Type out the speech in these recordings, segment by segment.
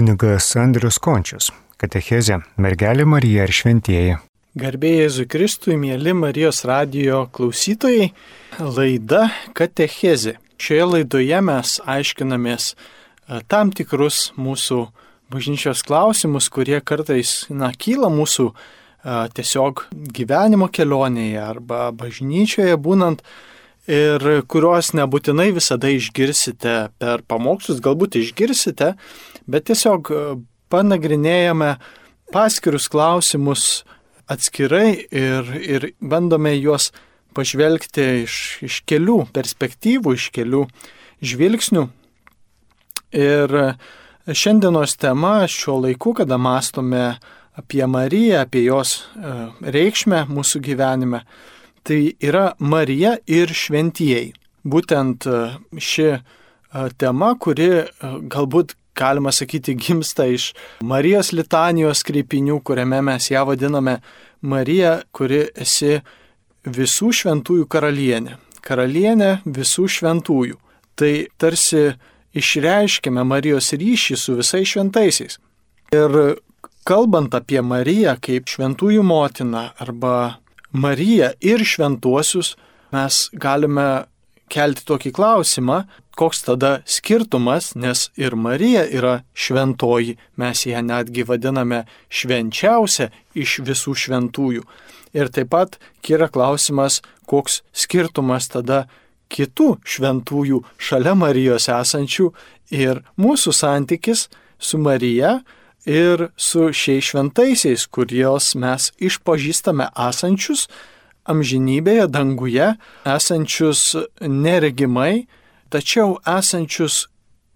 kunigas Andrius Končius. Katechezė Mergelė Marija ir Šventieji. Garbėjai Jėzui Kristui, mėly Marijos radio klausytojai, laida Katechezė. Šioje laidoje mes aiškinamės e, tam tikrus mūsų bažnyčios klausimus, kurie kartais, na, kyla mūsų e, tiesiog gyvenimo kelionėje arba bažnyčioje būnant ir kuriuos nebūtinai visada išgirsite per pamokslus, galbūt išgirsite, bet tiesiog e, panagrinėjame paskirius klausimus atskirai ir, ir bandome juos pažvelgti iš, iš kelių perspektyvų, iš kelių žvilgsnių. Ir šiandienos tema šiuo laiku, kada mastome apie Mariją, apie jos e, reikšmę mūsų gyvenime, tai yra Marija ir šventieji. Būtent e, ši e, tema, kuri e, galbūt galima sakyti gimsta iš Marijos litanijos kreipinių, kuriame mes ją vadiname Marija, kuri esi visų šventųjų karalienė. Karalienė visų šventųjų. Tai tarsi išreiškime Marijos ryšį su visais šventaisiais. Ir kalbant apie Mariją kaip šventųjų motiną arba Mariją ir šventuosius, mes galime kelti tokį klausimą, koks tada skirtumas, nes ir Marija yra šventoji, mes ją netgi vadiname švenčiausia iš visų šventųjų. Ir taip pat kyra klausimas, koks skirtumas tada kitų šventųjų šalia Marijos esančių ir mūsų santykis su Marija, ir su šiais šventaisiais, kuriuos mes išpažįstame esančius amžinybėje, danguje, esančius neregimai, tačiau esančius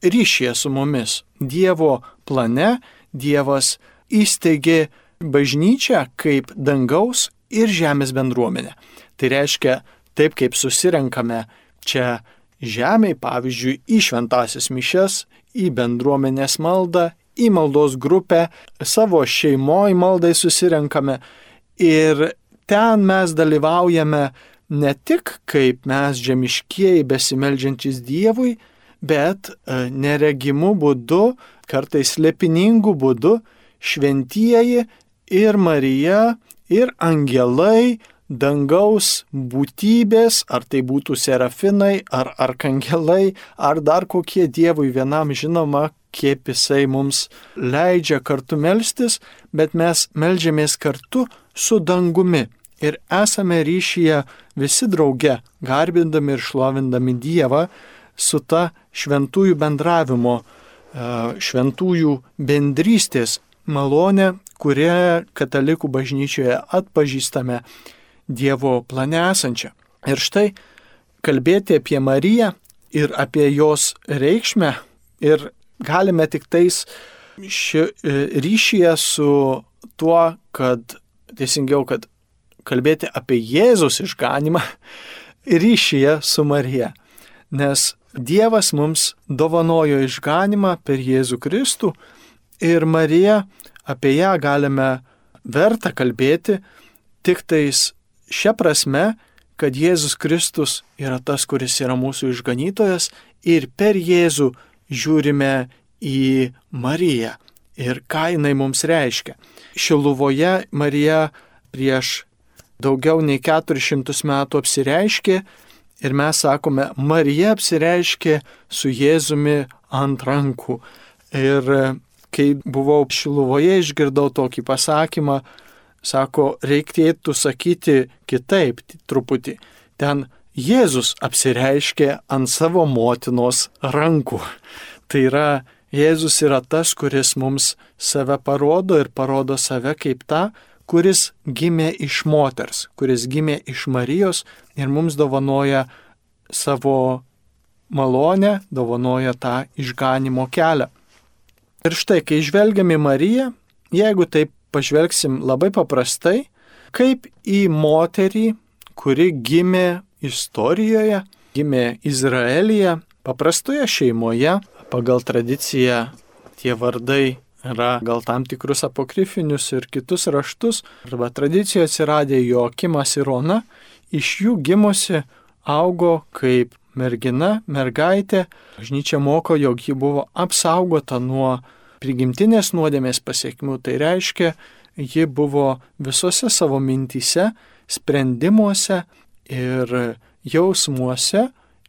ryšyje su mumis. Dievo plane Dievas įsteigė bažnyčią kaip dangaus ir žemės bendruomenė. Tai reiškia, taip kaip susirenkame čia žemėje, pavyzdžiui, į šventasis mišes, į bendruomenės maldą, į maldos grupę, savo šeimoje maldai susirenkame ir ten mes dalyvaujame ne tik kaip mes žemiškieji besimeldžiantis Dievui, bet e, neregimu būdu, kartais lepiningų būdu, šventieji ir Marija ir angelai, dangaus būtybės, ar tai būtų serafinai, ar arkangelai, ar dar kokie Dievui vienam žinoma, kiek jisai mums leidžia kartu melstis, bet mes melžiamės kartu su dangumi ir esame ryšyje visi drauge, garbindami ir šlovindami Dievą su ta šventųjų bendravimo, e, šventųjų bendrystės malonė, kurią katalikų bažnyčioje atpažįstame Dievo plane esančią. Ir štai kalbėti apie Mariją ir apie jos reikšmę ir galime tik tais ši, e, ryšyje su tuo, kad teisingiau, kad kalbėti apie Jėzus išganimą ryšyje su Marija. Nes Dievas mums dovanojo išganimą per Jėzų Kristų ir Mariją apie ją galime verta kalbėti tik tais šią prasme, kad Jėzus Kristus yra tas, kuris yra mūsų išganytojas ir per Jėzų žiūrime į Mariją ir ką jinai mums reiškia. Šiluvoje Marija prieš daugiau nei 400 metų apsireiškė ir mes sakome, Marija apsireiškė su Jėzumi ant rankų. Ir kai buvau Šiluvoje, išgirdau tokį pasakymą, sako, reikėtų sakyti kitaip truputį. Ten Jėzus apsireiškė ant savo motinos rankų. Tai yra, Jėzus yra tas, kuris mums save parodo ir parodo save kaip tą, kuris gimė iš moters, kuris gimė iš Marijos ir mums dovanoja savo malonę, dovanoja tą išganimo kelią. Ir štai, kai žvelgiam į Mariją, jeigu taip pažvelgsim labai paprastai, kaip į moterį, kuri gimė istorijoje, gimė Izraelyje, paprastoje šeimoje, pagal tradiciją tie vardai yra gal tam tikrus apokrifinius ir kitus raštus, arba tradicijoje atsiradė Joakimas ir Ona, iš jų gimusi augo kaip mergina, mergaitė. Bažnyčia moko, jog ji buvo apsaugota nuo prigimtinės nuodėmės pasiekmių, tai reiškia, ji buvo visose savo mintyse, sprendimuose ir jausmuose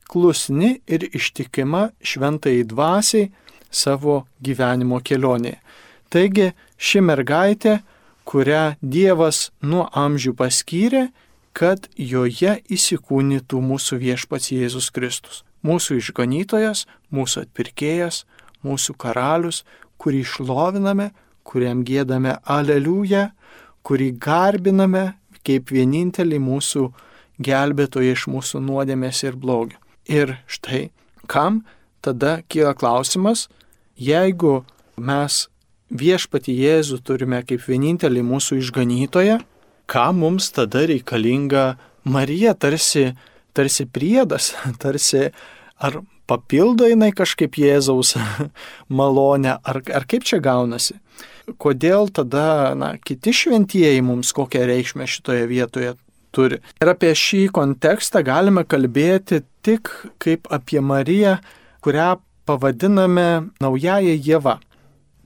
klusni ir ištikima šventai dvasiai savo gyvenimo kelionėje. Taigi ši mergaitė, kurią Dievas nuo amžių paskyrė, kad joje įsikūnytų mūsų viešpats Jėzus Kristus. Mūsų išganytojas, mūsų atpirkėjas, mūsų karalius, kurį šloviname, kuriam gėdame aleliują, kurį garbiname kaip vienintelį mūsų gelbėtoją iš mūsų nuodėmės ir blogio. Ir štai, kam tada kyla klausimas, jeigu mes viešpati Jėzų turime kaip vienintelį mūsų išganytoją, ką mums tada reikalinga Marija tarsi, tarsi priedas, tarsi ar papildo jinai kažkaip Jėzaus malonę, ar, ar kaip čia gaunasi. Kodėl tada na, kiti šventieji mums kokią reikšmę šitoje vietoje turi. Ir apie šį kontekstą galime kalbėti tik kaip apie Mariją, kurią pavadiname naująją Jėvą.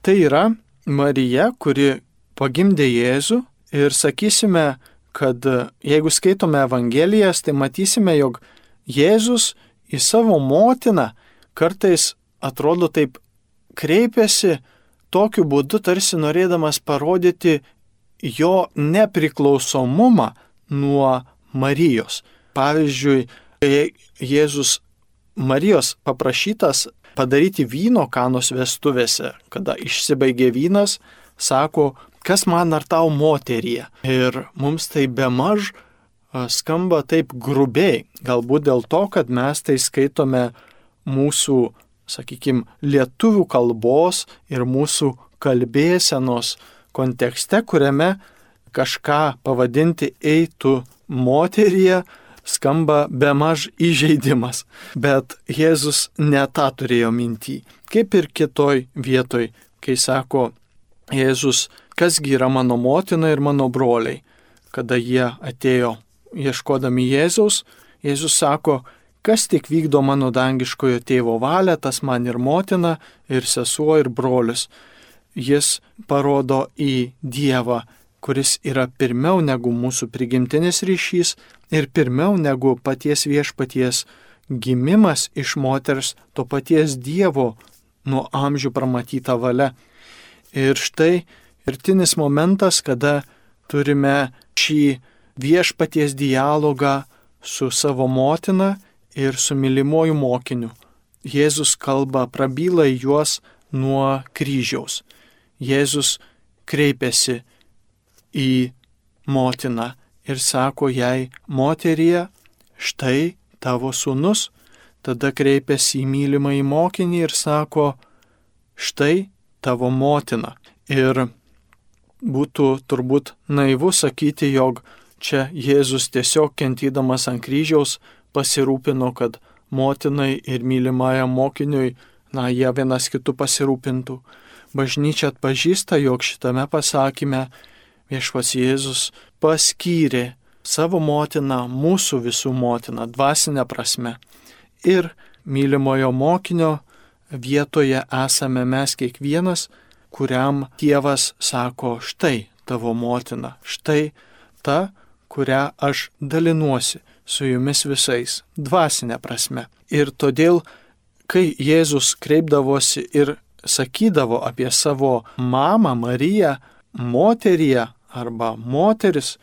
Tai yra Marija, kuri pagimdė Jėzų ir sakysime, kad jeigu skaitome Evangelijas, tai matysime, jog Jėzus į savo motiną kartais atrodo taip kreipiasi tokiu būdu, tarsi norėdamas parodyti jo nepriklausomumą nuo Marijos. Pavyzdžiui, Jėzus Marijos paprašytas padaryti vyno kanos vestuvėse, kada išsibaigė vynas, sako, kas man ar tau moteryje. Ir mums tai be maž skamba taip grubiai, galbūt dėl to, kad mes tai skaitome mūsų, sakykime, lietuvių kalbos ir mūsų kalbėsenos kontekste, kuriame kažką pavadinti eitų moteryje skamba be maž įžeidimas. Bet Jėzus ne tą turėjo mintį. Kaip ir kitoj vietoj, kai sako Jėzus, kasgi yra mano motina ir mano broliai. Kada jie atėjo ieškodami Jėzaus, Jėzus sako, kas tik vykdo mano dangiškojo tėvo valią, tas man ir motina, ir sesuo, ir brolis. Jis parodo į Dievą kuris yra pirmiau negu mūsų prigimtinis ryšys ir pirmiau negu paties viešpaties gimimas iš moters, to paties Dievo nuo amžių pramatyta valia. Ir štai irtinis momentas, kada turime šį viešpaties dialogą su savo motina ir su mylimuoju mokiniu. Jėzus kalba, prabyla į juos nuo kryžiaus. Jėzus kreipiasi į motiną ir sako jai, moterie, štai tavo sunus, tada kreipiasi į mylimą į mokinį ir sako, štai tavo motina. Ir būtų turbūt naivu sakyti, jog čia Jėzus tiesiog kentydamas ant kryžiaus pasirūpino, kad motinai ir mylimajam mokiniui, na, jie vienas kitų pasirūpintų. Bažnyčia atpažįsta, jog šitame pasakyme viešpas Jėzus paskyrė savo motiną, mūsų visų motiną, dvasinę prasme. Ir mylimojo mokinio vietoje esame mes kiekvienas, kuriam Dievas sako, štai tavo motina, štai ta, kurią aš dalinuosi su jumis visais, dvasinė prasme. Ir todėl, kai Jėzus kreipdavosi ir sakydavo apie savo mamą Mariją, moteriją arba moteris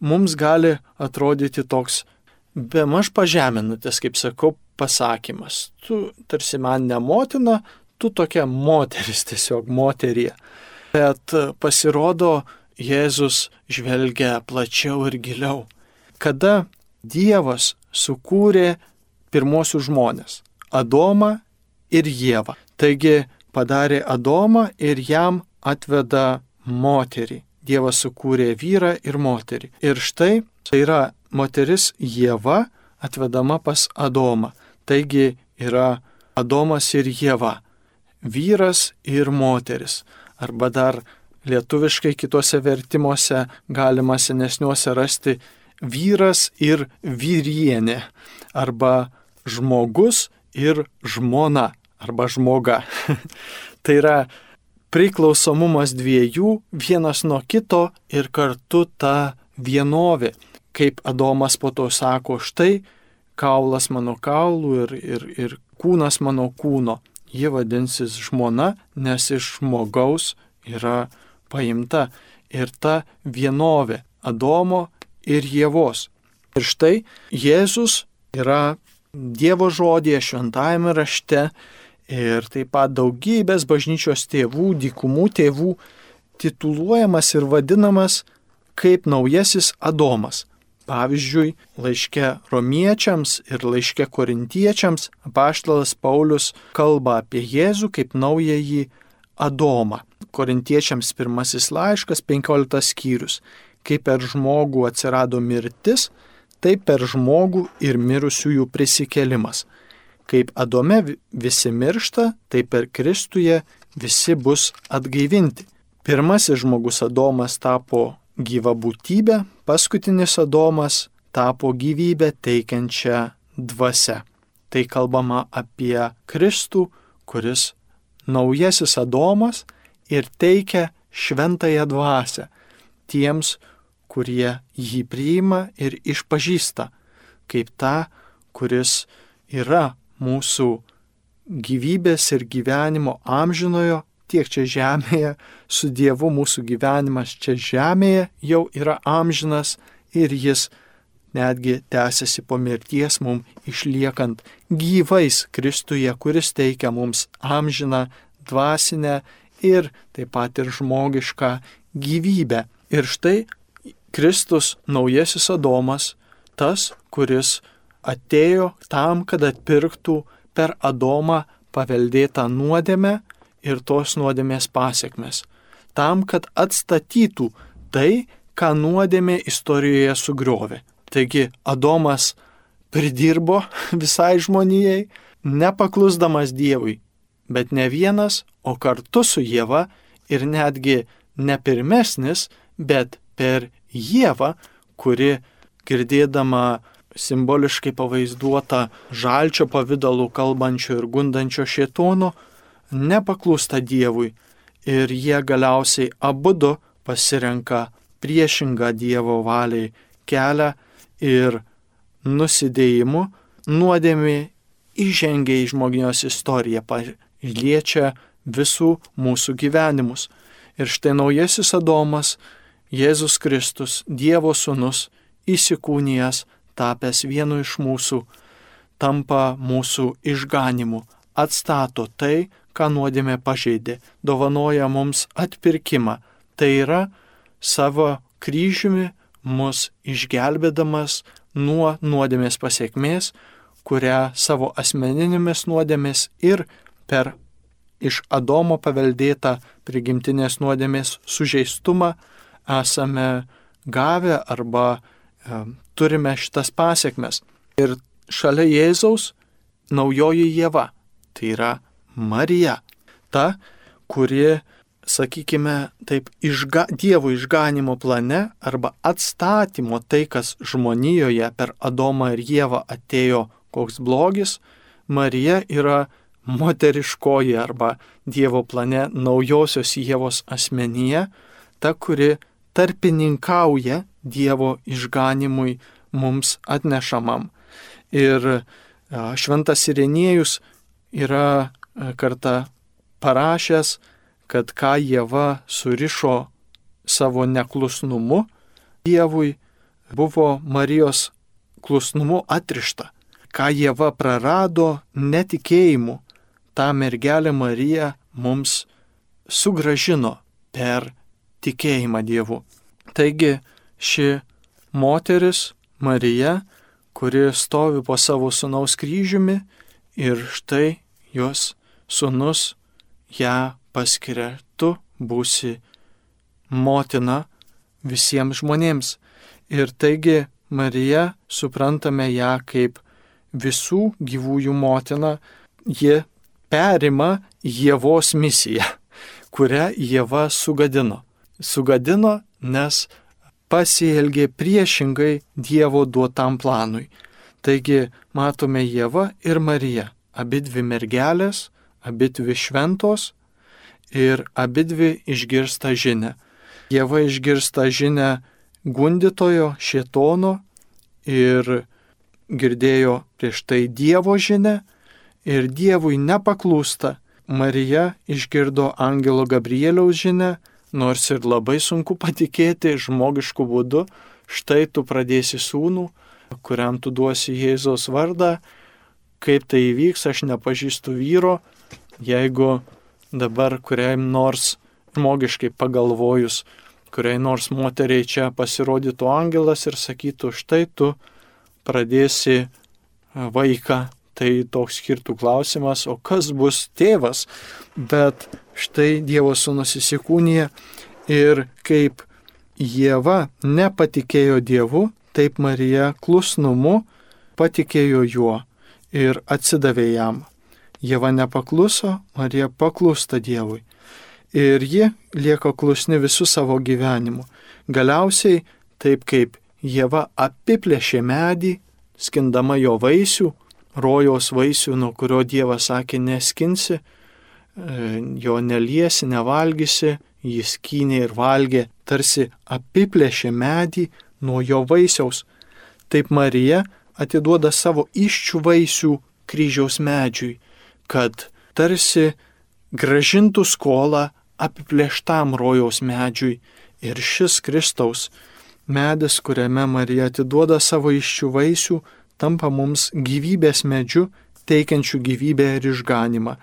mums gali atrodyti toks be maž pažeminantis, kaip sakau, pasakymas. Tu tarsi man ne motina, tu tokia moteris tiesiog moterie. Bet pasirodo, Jėzus žvelgia plačiau ir giliau. Kada Dievas sukūrė pirmosius žmonės - Adomą ir Jėvą. Taigi padarė Adomą ir jam atveda moterį. Dievas sukūrė vyrą ir moterį. Ir štai tai yra moteris Jėva atvedama pas Adomą. Taigi yra Adomas ir Jėva. Vyras ir moteris. Arba dar lietuviškai kitose vertimuose galima senesniuose rasti vyras ir vyrienė. Arba žmogus ir žmona. Arba žmoga. tai yra priklausomumas dviejų vienas nuo kito ir kartu ta vienovė. Kaip Adomas po to sako, štai kaulas mano kaulų ir, ir, ir kūnas mano kūno. Ji vadinsis žmona, nes iš žmogaus yra paimta. Ir ta vienovė Adomo ir Jėvos. Ir štai Jėzus yra Dievo žodėje, šventajame rašte ir taip pat daugybės bažnyčios tėvų, dykumų tėvų tituluojamas ir vadinamas kaip naujasis Adomas. Pavyzdžiui, laiške romiečiams ir laiške korintiečiams apaštalas Paulius kalba apie Jėzų kaip naująjį Adomą. Korintiečiams pirmasis laiškas, 15 skyrius. Kaip per žmogų atsirado mirtis, taip per žmogų ir mirusiųjų prisikelimas. Kaip Adome visi miršta, taip per Kristuje visi bus atgaivinti. Pirmasis žmogus Adomas tapo gyva būtybė, paskutinis Adomas tapo gyvybę teikiančią dvasę. Tai kalbama apie Kristų, kuris naujasis Adomas ir teikia šventąją dvasę tiems, kurie jį priima ir išpažįsta kaip tą, kuris yra mūsų gyvybės ir gyvenimo amžinojo tiek čia žemėje, su Dievu mūsų gyvenimas čia žemėje jau yra amžinas ir jis netgi tęsiasi po mirties mums išliekant gyvais Kristuje, kuris teikia mums amžiną, dvasinę ir taip pat ir žmogišką gyvybę. Ir štai Kristus naujasis Adomas, tas, kuris atėjo tam, kad atpirktų per Adomą paveldėtą nuodėmę ir tos nuodėmės pasiekmes, tam, kad atstatytų tai, ką nuodėmė istorijoje sugriovė. Taigi Adomas pridirbo visai žmonijai, nepaklusdamas Dievui, bet ne vienas, o kartu su Jėva ir netgi ne pirmesnis, bet per Jėvą, kuri girdėdama simboliškai pavaizduota žalčio pavydalu kalbančio ir gundančio šėtono, nepaklūsta Dievui ir jie galiausiai abu du pasirenka priešingą Dievo valiai kelią ir nusidėjimu nuodėmi įžengia į žmonijos istoriją, liečia visų mūsų gyvenimus. Ir štai naujasis Adomas, Jėzus Kristus, Dievo sūnus, įsikūnijas, tapęs vienu iš mūsų, tampa mūsų išganimu, atstato tai, ką nuodėmė pažeidė, dovanoja mums atpirkimą. Tai yra savo kryžiumi mus išgelbėdamas nuo nuodėmės pasiekmės, kurią savo asmeninėmis nuodėmės ir per iš Adomo paveldėtą prigimtinės nuodėmės sužeistumą esame gavę arba turime šitas pasiekmes. Ir šalia Jėzaus naujoji Jėva, tai yra Marija, ta, kuri, sakykime, taip išga, Dievo išganimo plane arba atstatymo tai, kas žmonijoje per Adomą ir Jėvą atėjo koks blogis, Marija yra moteriškoji arba Dievo plane naujosios Jėvos asmenyje, ta, kuri tarpininkauja Dievo išganimui mums atnešamam. Ir šventas Irenėjus yra kartą parašęs, kad ką Jėva surišo savo neklusnumu Dievui, buvo Marijos klusnumu atrišta. Ką Jėva prarado netikėjimu, tą mergelę Mariją mums sugražino per tikėjimą Dievu. Taigi ši moteris Marija, kuri stovi po savo sunaus kryžiumi ir štai jos sunus ją paskiria, tu būsi motina visiems žmonėms. Ir taigi Marija, suprantame ją kaip visų gyvųjų motina, ji perima Jėvos misiją, kurią Jėva sugadino. Sugadino, nes pasielgė priešingai Dievo duotam planui. Taigi matome Jėva ir Marija, abi dvi mergelės, abi dvi šventos ir abidvi išgirsta žinę. Jėva išgirsta žinę gundytojo, šietono ir girdėjo prieš tai Dievo žinę ir Dievui nepaklūsta. Marija išgirdo Angelo Gabrieliaus žinę, nors ir labai sunku patikėti žmogiškų būdų, štai tu pradėsi sūnų, kuriam tu duosi Jėzos vardą, kaip tai įvyks, aš nepažįstu vyro, jeigu dabar kuriam nors žmogiškai pagalvojus, kuriai nors moteriai čia pasirodytų angelas ir sakytų, štai tu pradėsi vaiką, tai toks skirtų klausimas, o kas bus tėvas, bet štai Dievo sūnus įsikūnija ir kaip Jėva nepatikėjo Dievu, taip Marija klusnumu patikėjo juo ir atsidavė jam. Jėva nepakluso, Marija paklūsta Dievui. Ir ji lieka klusni visų savo gyvenimu. Galiausiai, taip kaip Jėva apiplėšė medį, skindama jo vaisių, rojaus vaisių, nuo kurio Dievas sakė neskinsi, jo neliesi, nevalgysi, jis kynė ir valgė, tarsi apiplėšė medį nuo jo vaisiaus. Taip Marija atiduoda savo iščių vaisių kryžiaus medžiui, kad tarsi gražintų skolą apiplėštam rojaus medžiui ir šis Kristaus medis, kuriame Marija atiduoda savo iščių vaisių, tampa mums gyvybės medžiu, teikiančių gyvybę ir išganimą.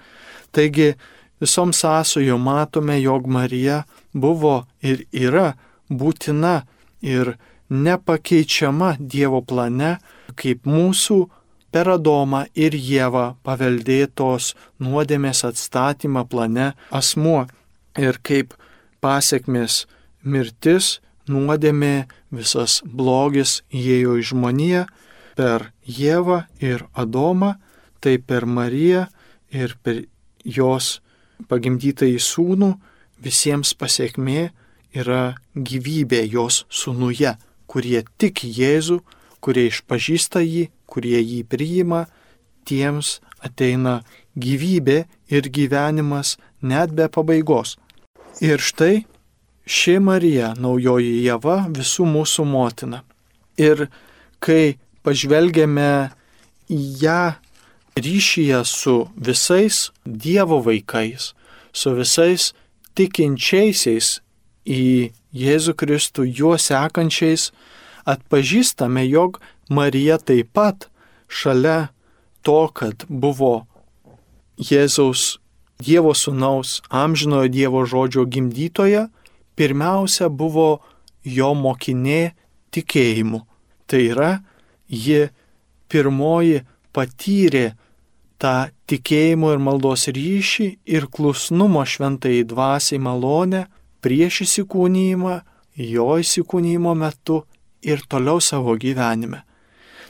Taigi visom sąsojo matome, jog Marija buvo ir yra būtina ir nepakeičiama Dievo plane, kaip mūsų per Adomą ir Jėvą paveldėtos nuodėmės atstatymą plane asmuo. Ir kaip pasiekmes mirtis nuodėmė, visas blogis įėjo į žmoniją per Jėvą ir Adomą, tai per Mariją ir per jos pagimdytą į sūnų visiems pasiekmė yra gyvybė jos sūnuje, kurie tik Jėzų, kurie išpažįsta jį, kurie jį priima, tiems ateina gyvybė ir gyvenimas net be pabaigos. Ir štai ši Marija, naujoji Jėva, visų mūsų motina. Ir kai pažvelgiame į ją ryšyje su visais Dievo vaikais, su visais tikinčiaisiais į Jėzų Kristų, juo sekančiais, atpažįstame, jog Marija taip pat šalia to, kad buvo Jėzaus Dievo sūnaus, amžinojo Dievo žodžio gimdytoja, pirmiausia buvo jo mokinė tikėjimu. Tai yra, ji pirmoji patyrė tą tikėjimo ir maldos ryšį ir klusnumo šventai dvasiai malonę prieš įsikūnymą, jo įsikūnymo metu ir toliau savo gyvenime.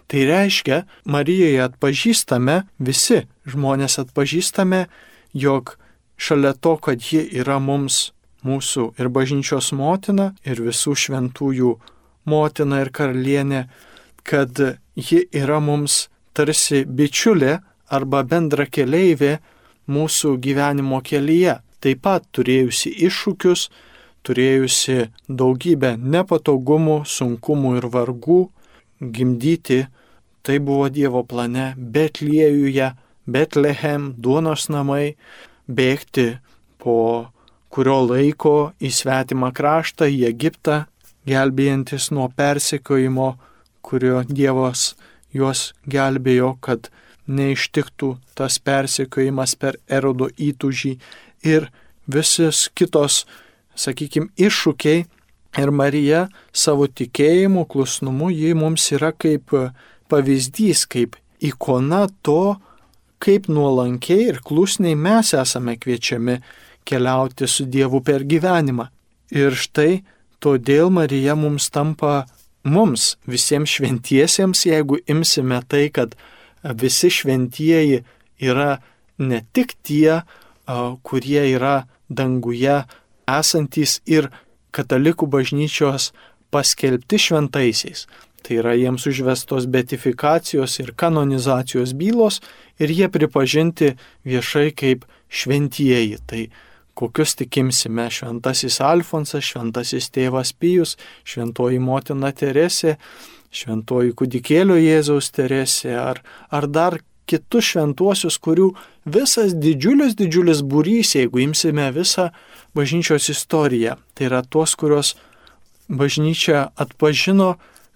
Tai reiškia, Marijoje atpažįstame, visi žmonės atpažįstame, jog šalia to, kad ji yra mums mūsų ir bažnyčios motina, ir visų šventųjų motina ir karalienė, kad ji yra mums tarsi bičiulė arba bendra keleivė mūsų gyvenimo kelyje, taip pat turėjusi iššūkius, turėjusi daugybę nepatogumų, sunkumų ir vargų, gimdyti, tai buvo Dievo plane Betliejuje, Betlehem, duonos namai, bėgti po kurio laiko į svetimą kraštą, į Egiptą, gelbėjantis nuo persekiojimo, kurio Dievas juos gelbėjo, kad neištiktų tas persekiojimas per erodo įtūžį ir visis kitos, sakykime, iššūkiai. Ir Marija savo tikėjimu, klusnumu, ji mums yra kaip pavyzdys, kaip ikona to, kaip nuolankiai ir klusniai mes esame kviečiami keliauti su Dievu per gyvenimą. Ir štai todėl Marija mums tampa mums, visiems šventiesiems, jeigu imsime tai, kad visi šventieji yra ne tik tie, kurie yra danguje esantys ir katalikų bažnyčios paskelbti šventaisiais. Tai yra jiems užvestos betifikacijos ir kanonizacijos bylos ir jie pripažinti viešai kaip šventieji. Tai kokius tikimsime - šventasis Alfonsas, šventasis tėvas Pijus, šventoji motina Teresė, šventoji kudikėlio Jėzaus Teresė ar, ar dar kitus šventuosius, kurių visas didžiulis, didžiulis būrys, jeigu imsime visą bažnyčios istoriją, tai yra tuos, kurios bažnyčia atpažino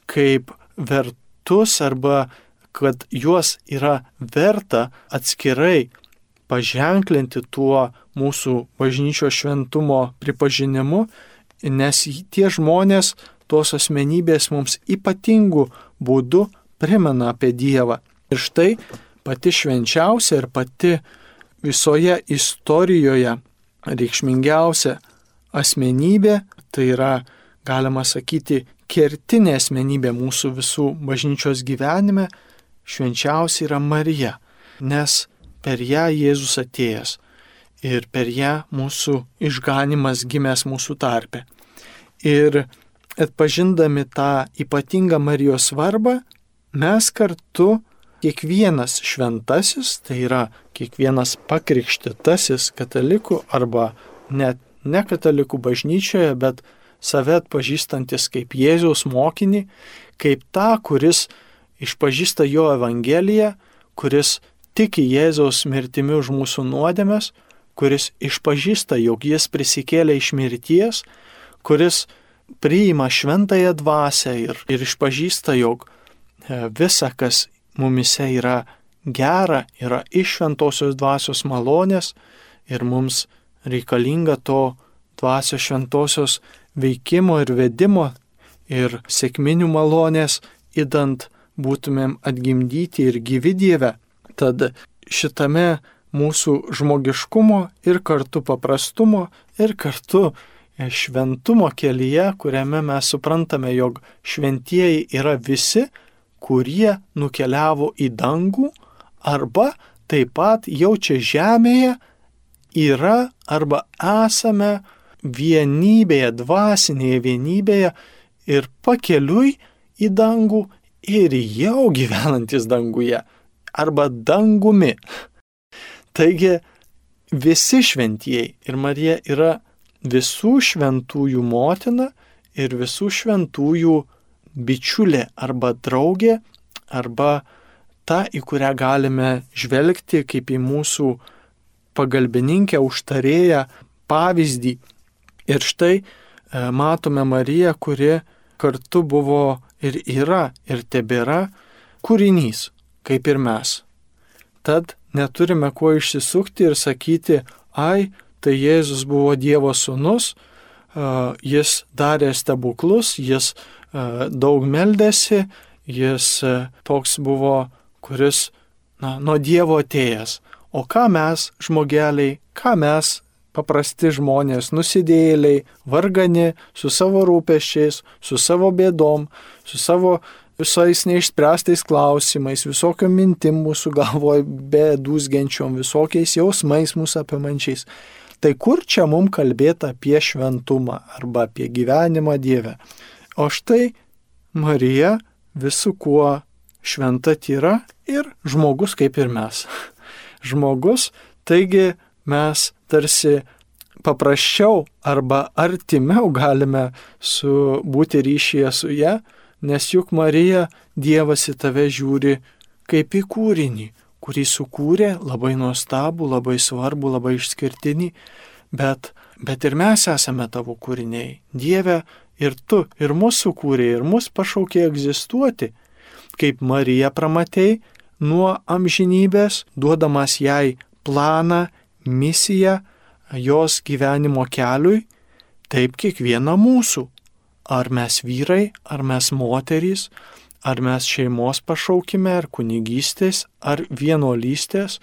kaip vertus arba kad juos yra verta atskirai paženklinti tuo mūsų bažnyčios šventumo pripažinimu, nes tie žmonės, tos asmenybės mums ypatingų būdų primena apie Dievą. Ir štai pati švenčiausia ir pati visoje istorijoje reikšmingiausia asmenybė, tai yra, galima sakyti, kertinė asmenybė mūsų visų bažnyčios gyvenime, švenčiausia yra Marija, nes per ją Jėzus atėjęs ir per ją mūsų išganimas gimęs mūsų tarpe. Ir atpažindami tą ypatingą Marijos svarbą, mes kartu kiekvienas šventasis, tai yra kiekvienas pakrikštitasis katalikų arba net ne katalikų bažnyčioje, bet save atpažįstantis kaip Jėzaus mokinį, kaip tą, kuris išpažįsta jo Evangeliją, kuris tiki Jėzaus mirtimi už mūsų nuodėmės, kuris išpažįsta, jog jis prisikėlė iš mirties, kuris priima šventąją dvasę ir, ir išpažįsta, jog e, visa, kas mumise yra gera, yra iš šventosios dvasios malonės ir mums reikalinga to dvasios šventosios veikimo ir vedimo ir sėkminių malonės, įdant būtumėm atgimdyti ir gyvi Dieve. Tad šitame mūsų žmogiškumo ir kartu paprastumo ir kartu šventumo kelyje, kuriame mes suprantame, jog šventieji yra visi, kurie nukeliavo į dangų arba taip pat jau čia žemėje yra arba esame vienybėje, dvasinėje vienybėje ir pakeliui į dangų ir jau gyvenantis danguje arba dangumi. Taigi visi šventieji ir Marija yra visų šventųjų motina ir visų šventųjų bičiulė arba draugė, arba ta, į kurią galime žvelgti kaip į mūsų pagalbininkę, užtarėją, pavyzdį. Ir štai e, matome Mariją, kuri kartu buvo ir yra ir tebėra kūrinys, kaip ir mes. Tad neturime kuo išsisukti ir sakyti, ai, tai Jėzus buvo Dievo sūnus, jis darė stebuklus, jis daug meldėsi, jis toks buvo, kuris na, nuo Dievo atėjęs. O ką mes, žmogeliai, ką mes, paprasti žmonės, nusidėjėliai, vargani, su savo rūpeščiais, su savo bėdom, su savo visais neišspręstais klausimais, visokiom mintim mūsų galvoje, bedūsgenčiom, visokiais jausmais mūsų apimančiais. Tai kur čia mums kalbėti apie šventumą arba apie gyvenimą Dievę? O štai Marija visų kuo šventa tyra ir žmogus kaip ir mes. Žmogus, taigi mes tarsi paprasčiau arba artimiau galime su, būti ryšyje su ją, nes juk Marija Dievas į tave žiūri kaip į kūrinį, kurį sukūrė labai nuostabų, labai svarbų, labai išskirtinį, bet, bet ir mes esame tavo kūriniai. Dieve, ir tu, ir mūsų sukūrė, ir mus pašaukė egzistuoti, kaip Marija pramatei nuo amžinybės, duodamas jai planą, misiją, jos gyvenimo keliui, taip kiekviena mūsų. Ar mes vyrai, ar mes moterys, ar mes šeimos pašaukime, ar kunigystės, ar vienuolystės,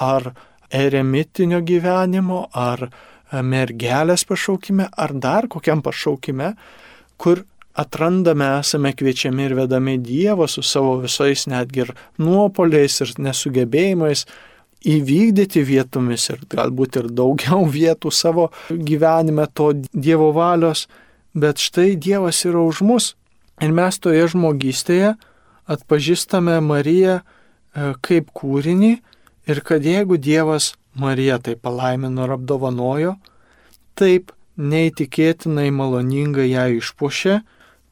ar eremitinio gyvenimo, ar mergelės pašaukime, ar dar kokiam pašaukime, kur atrandame, esame kviečiami ir vedami Dievą su savo visais netgi ir nuopoliais ir nesugebėjimais įvykdyti vietomis ir galbūt ir daugiau vietų savo gyvenime to Dievo valios, bet štai Dievas yra už mus Ir mes toje žmogystėje atpažįstame Mariją e, kaip kūrinį ir kad jeigu Dievas Mariją tai palaimino ir apdovanojo, taip neįtikėtinai maloningai ją išpušė,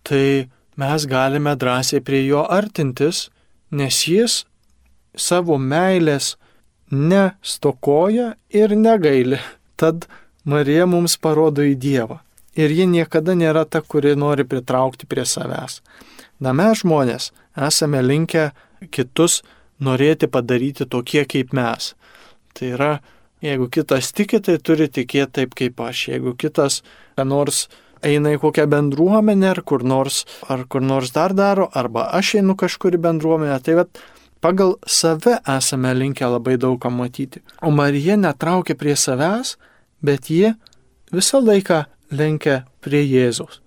tai mes galime drąsiai prie jo artintis, nes jis savo meilės nestokoja ir negaili. Tad Marija mums parodo į Dievą. Ir ji niekada nėra ta, kuri nori pritraukti prie savęs. Na mes žmonės esame linkę kitus norėti padaryti tokie kaip mes. Tai yra, jeigu kitas tiki, tai turi tikėti taip kaip aš. Jeigu kitas, nors eina į kokią bendruomenę ar kur nors, ar kur nors dar daro, arba aš einu kažkur į bendruomenę, tai vat, pagal save esame linkę labai daug ką matyti. O Marija netraukia prie savęs, bet ji visą laiką lenkia prie Jėzaus.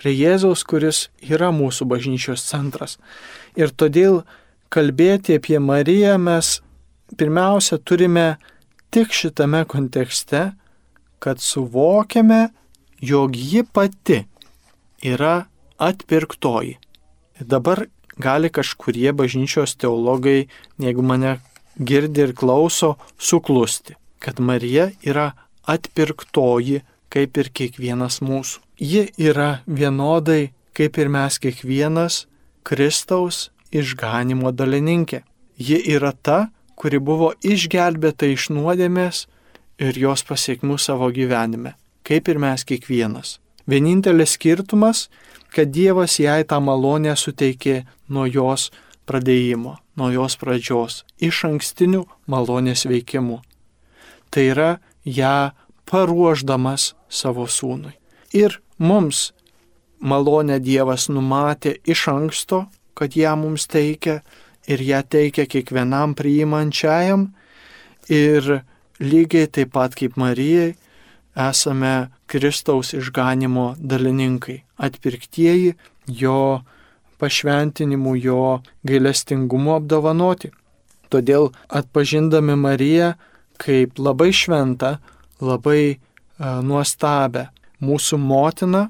Prie Jėzaus, kuris yra mūsų bažnyčios centras. Ir todėl kalbėti apie Mariją mes pirmiausia turime tik šitame kontekste, kad suvokiame, jog ji pati yra atpirktoji. Ir dabar gali kažkurie bažnyčios teologai, jeigu mane girdi ir klauso, suklusti, kad Marija yra atpirktoji kaip ir kiekvienas mūsų. Ji yra vienodai kaip ir mes kiekvienas Kristaus išganimo dalininkė. Ji yra ta, kuri buvo išgelbėta iš nuodėmės ir jos pasiekmių savo gyvenime, kaip ir mes kiekvienas. Vienintelis skirtumas, kad Dievas jai tą malonę suteikė nuo jos pradėjimo, nuo jos pradžios, iš ankstinių malonės veikimų. Tai yra ją paruoždamas savo sūnui. Ir mums malonę Dievas numatė iš anksto, kad ją mums teikia ir ją teikia kiekvienam priimančiajam. Ir lygiai taip pat kaip Marijai esame Kristaus išganimo dalininkai, atpirktieji jo pašventinimu, jo gailestingumu apdovanoti. Todėl atpažindami Mariją kaip labai šventą, labai uh, nuostabę mūsų motiną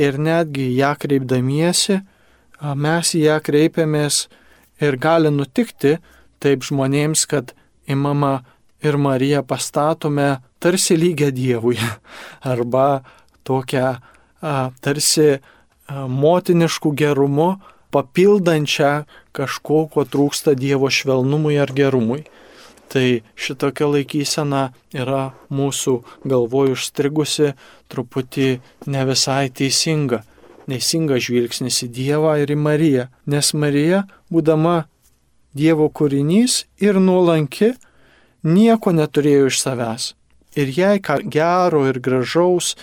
ir netgi ją kreipdamiesi, uh, mes į ją kreipiamės ir gali nutikti taip žmonėms, kad įmama ir Mariją pastatome tarsi lygia Dievui arba tokią a, tarsi motiniškų gerumu papildančią kažko, ko trūksta Dievo švelnumui ar gerumui. Tai šitokia laikysena yra mūsų galvoje užstrigusi truputį ne visai teisinga. Teisingas žvilgsnis į Dievą ir į Mariją, nes Marija, būdama Dievo kūrinys ir nuolanki, nieko neturėjo iš savęs. Ir jei ką gero ir gražaus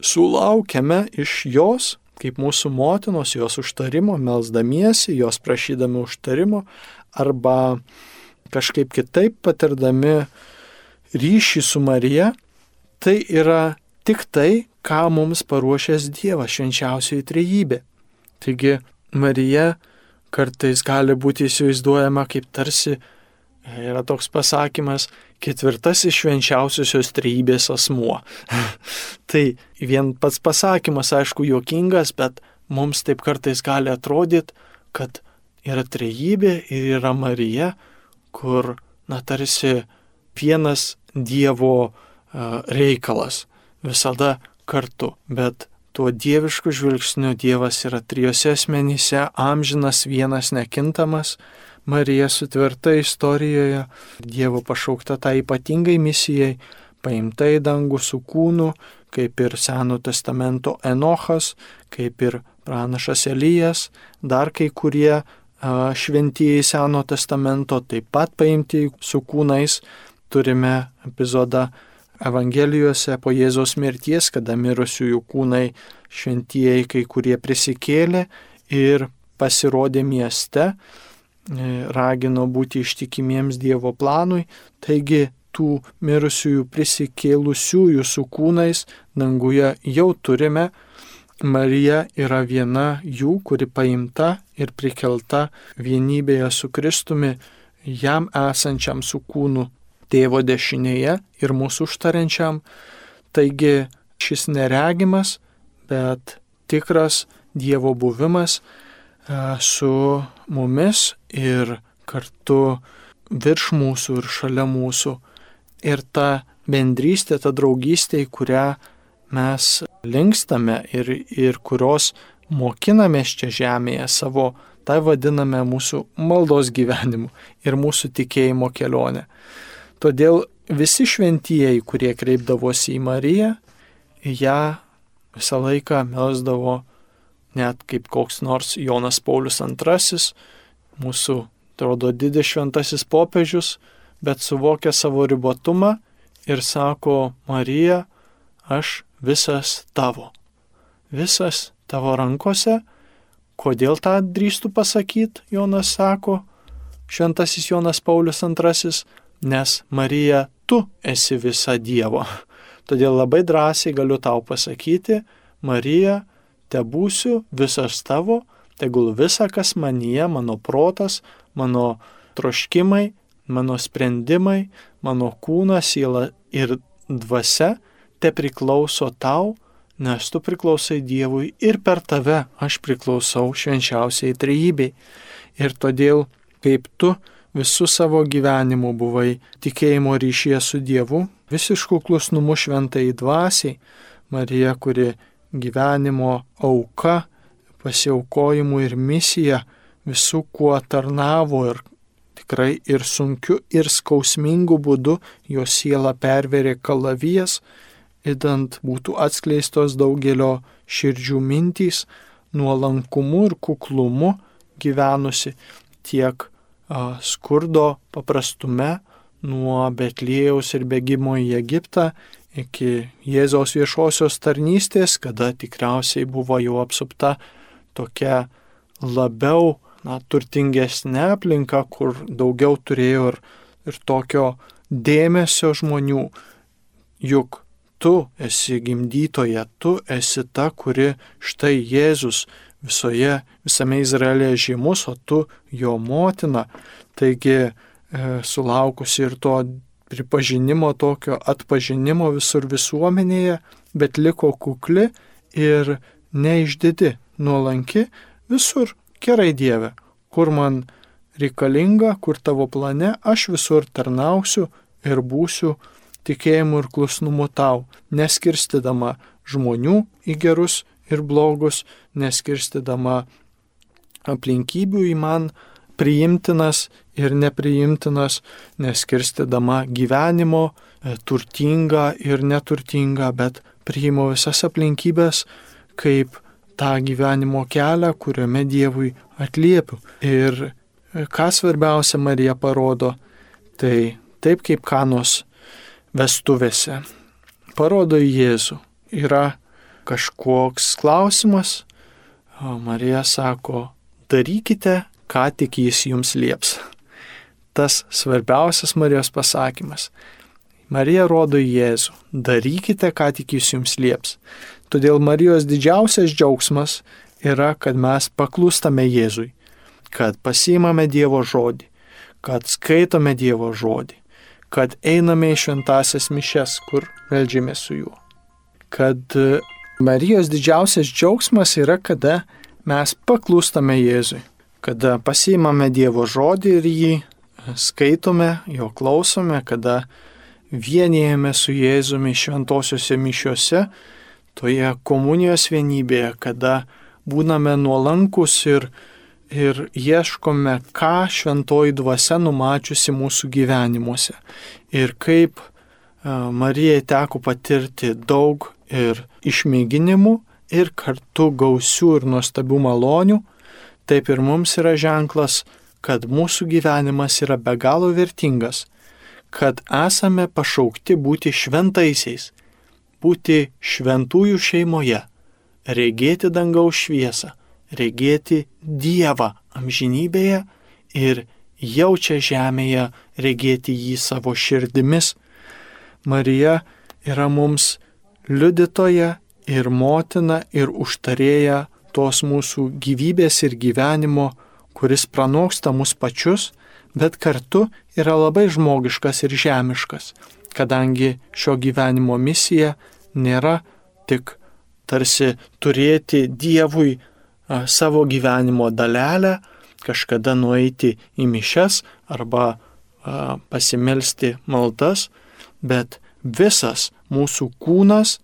sulaukiame iš jos, kaip mūsų motinos, jos užtarimo, melzdamiesi, jos prašydami užtarimo, arba kažkaip kitaip patirdami ryšį su Marija, tai yra tik tai, ką mums paruošęs Dievas švenčiausioji trejybė. Taigi Marija kartais gali būti įsivaizduojama kaip tarsi Yra toks pasakymas ketvirtasis švenčiausiosios trejybės asmuo. tai vien pats pasakymas, aišku, juokingas, bet mums taip kartais gali atrodyti, kad yra trejybė ir yra Marija, kur, na, tarsi vienas Dievo reikalas visada kartu, bet tuo dievišku žvilgsniu Dievas yra trijose asmenyse, amžinas vienas nekintamas, Marija sutvirta istorijoje, Dievo pašaukta tai ypatingai misijai, paimta į dangų su kūnu, kaip ir Seno testamento Enochas, kaip ir pranašas Elijas, dar kai kurie šventieji Seno testamento taip pat paimti su kūnais. Turime epizodą Evangelijose po Jėzos mirties, kada mirusiųjų kūnai šventieji kai kurie prisikėlė ir pasirodė mieste E, ragino būti ištikimiems Dievo planui, taigi tų mirusiųjų prisikėlusiųjų su kūnais danguje jau turime. Marija yra viena jų, kuri paimta ir prikelta vienybėje su Kristumi, jam esančiam su kūnu tėvo dešinėje ir mūsų užtariančiam. Taigi šis neregimas, bet tikras Dievo buvimas su mumis ir kartu virš mūsų ir šalia mūsų. Ir ta bendrystė, ta draugystė, į kurią mes linkstame ir, ir kurios mokinamės čia žemėje savo, tai vadiname mūsų maldos gyvenimu ir mūsų tikėjimo kelionę. Todėl visi šventieji, kurie kreipdavosi į Mariją, ją visą laiką melsdavo net kaip koks nors Jonas Paulius II, mūsų, atrodo, didis šventasis popiežius, bet suvokia savo ribotumą ir sako, Marija, aš visas tavo. Visas tavo rankose. Kodėl tą drįstų pasakyti, Jonas sako, šventasis Jonas Paulius II, nes Marija, tu esi visa Dievo. Todėl labai drąsiai galiu tau pasakyti, Marija, te būsiu visas tavo, tegul visa, kas manyje, mano protas, mano troškimai, mano sprendimai, mano kūnas, siela ir dvasia, te priklauso tau, nes tu priklausai Dievui ir per tave aš priklausau švenčiausiai trejybei. Ir todėl, kaip tu visų savo gyvenimu buvai tikėjimo ryšyje su Dievu, visiškų klusnumų šventai dvasiai, Marija, kuri gyvenimo auka, pasiaukojimu ir misija visų, kuo tarnavo ir tikrai ir sunkiu, ir skausmingu būdu jo siela perverė kalavijas, įdant būtų atskleistos daugelio širdžių mintys, nuolankumu ir kuklumu gyvenusi tiek skurdo paprastume nuo Betlėjaus ir bėgimo į Egiptą iki Jėzaus viešosios tarnystės, kada tikriausiai buvo jau apsupta tokia labiau na, turtingesnė aplinka, kur daugiau turėjo ir, ir tokio dėmesio žmonių. Juk tu esi gimdytoja, tu esi ta, kuri štai Jėzus visoje, visame Izraelėje žymus, o tu jo motina. Taigi e, sulaukusi ir to pripažinimo, tokio atpažinimo visur visuomenėje, bet liko kukli ir neišdidi, nuolanki visur. Gerai Dieve, kur man reikalinga, kur tavo plane, aš visur tarnausiu ir būsiu tikėjimu ir klusnumu tau, neskirstydama žmonių į gerus ir blogus, neskirstydama aplinkybių į man priimtinas ir nepriimtinas, neskirstydama gyvenimo, e, turtingą ir neturtingą, bet priimu visas aplinkybės kaip tą gyvenimo kelią, kuriame Dievui atliepiu. Ir e, ką svarbiausia Marija parodo, tai taip kaip kanos vestuvėse. Parodo į Jėzų. Yra kažkoks klausimas, o Marija sako, darykite ką tik jis jums lieps. Tas svarbiausias Marijos pasakymas. Marija rodo į Jėzų. Darykite, ką tik jis jums lieps. Todėl Marijos didžiausias džiaugsmas yra, kad mes paklūstame Jėzui, kad pasiimame Dievo žodį, kad skaitome Dievo žodį, kad einame į šventasias mišes, kur melžiame su juo. Kad Marijos didžiausias džiaugsmas yra, kada mes paklūstame Jėzui kada pasiimame Dievo žodį ir jį skaitome, jo klausome, kada vienėjame su Jėzumi šventosiuose mišiuose, toje komunijos vienybėje, kada būname nuolankus ir, ir ieškome, ką šventoji dvasia numačiusi mūsų gyvenimuose. Ir kaip Marijai teko patirti daug ir išmėginimų, ir kartu gausių ir nuostabių malonių, taip ir mums yra ženklas, kad mūsų gyvenimas yra be galo vertingas, kad esame pašaukti būti šventaisiais, būti šventųjų šeimoje, regėti dangaus šviesą, regėti Dievą amžinybėje ir jaučia žemėje regėti jį savo širdimis. Marija yra mums liudytoja ir motina ir užtarėja tos mūsų gyvybės ir gyvenimo, kuris pranoksta mus pačius, bet kartu yra labai žmogiškas ir žemiškas, kadangi šio gyvenimo misija nėra tik tarsi turėti Dievui savo gyvenimo dalelę, kažkada nueiti į mišes arba pasimelsti maldas, bet visas mūsų kūnas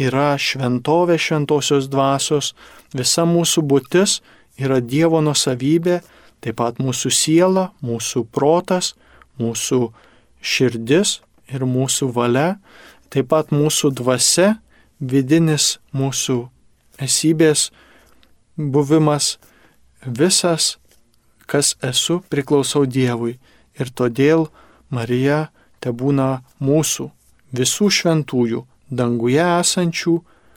yra šventovė šventosios dvasios, visa mūsų būtis yra Dievo nusavybė, taip pat mūsų siela, mūsų protas, mūsų širdis ir mūsų valia, taip pat mūsų dvasia, vidinis mūsų esybės buvimas, visas, kas esu, priklausau Dievui. Ir todėl Marija te būna mūsų visų šventųjų, danguje esančių,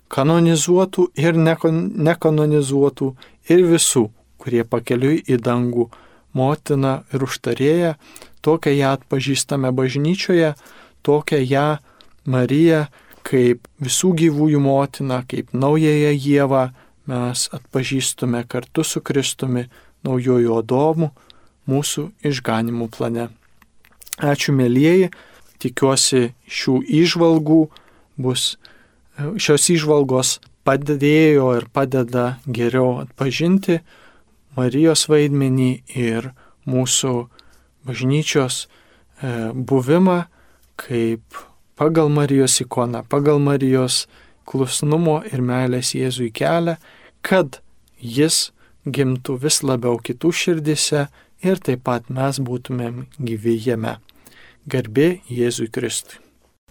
kanonizuotų ir nekanonizuotų ir visų, kurie pakeliui į dangų, motina ir užtarėja, tokią ją atpažįstame bažnyčioje, tokią ją Mariją kaip visų gyvųjų motina, kaip naująją Jėvą mes atpažįstume kartu su Kristumi naujojų Adomu mūsų išganimų plane. Ačiū mėlyjeji, tikiuosi šių išvalgų bus, šios išvalgos padėjo ir padeda geriau atpažinti Marijos vaidmenį ir mūsų bažnyčios e, buvimą kaip pagal Marijos ikoną, pagal Marijos klusnumo ir meilės Jėzui kelią, kad jis gimtų vis labiau kitų širdise ir taip pat mes būtumėm gyvi jame. Garbė Jėzui Kristui.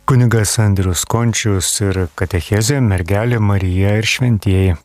Kunigas Andrius Končius ir katechezė mergelė Marija ir šventieji.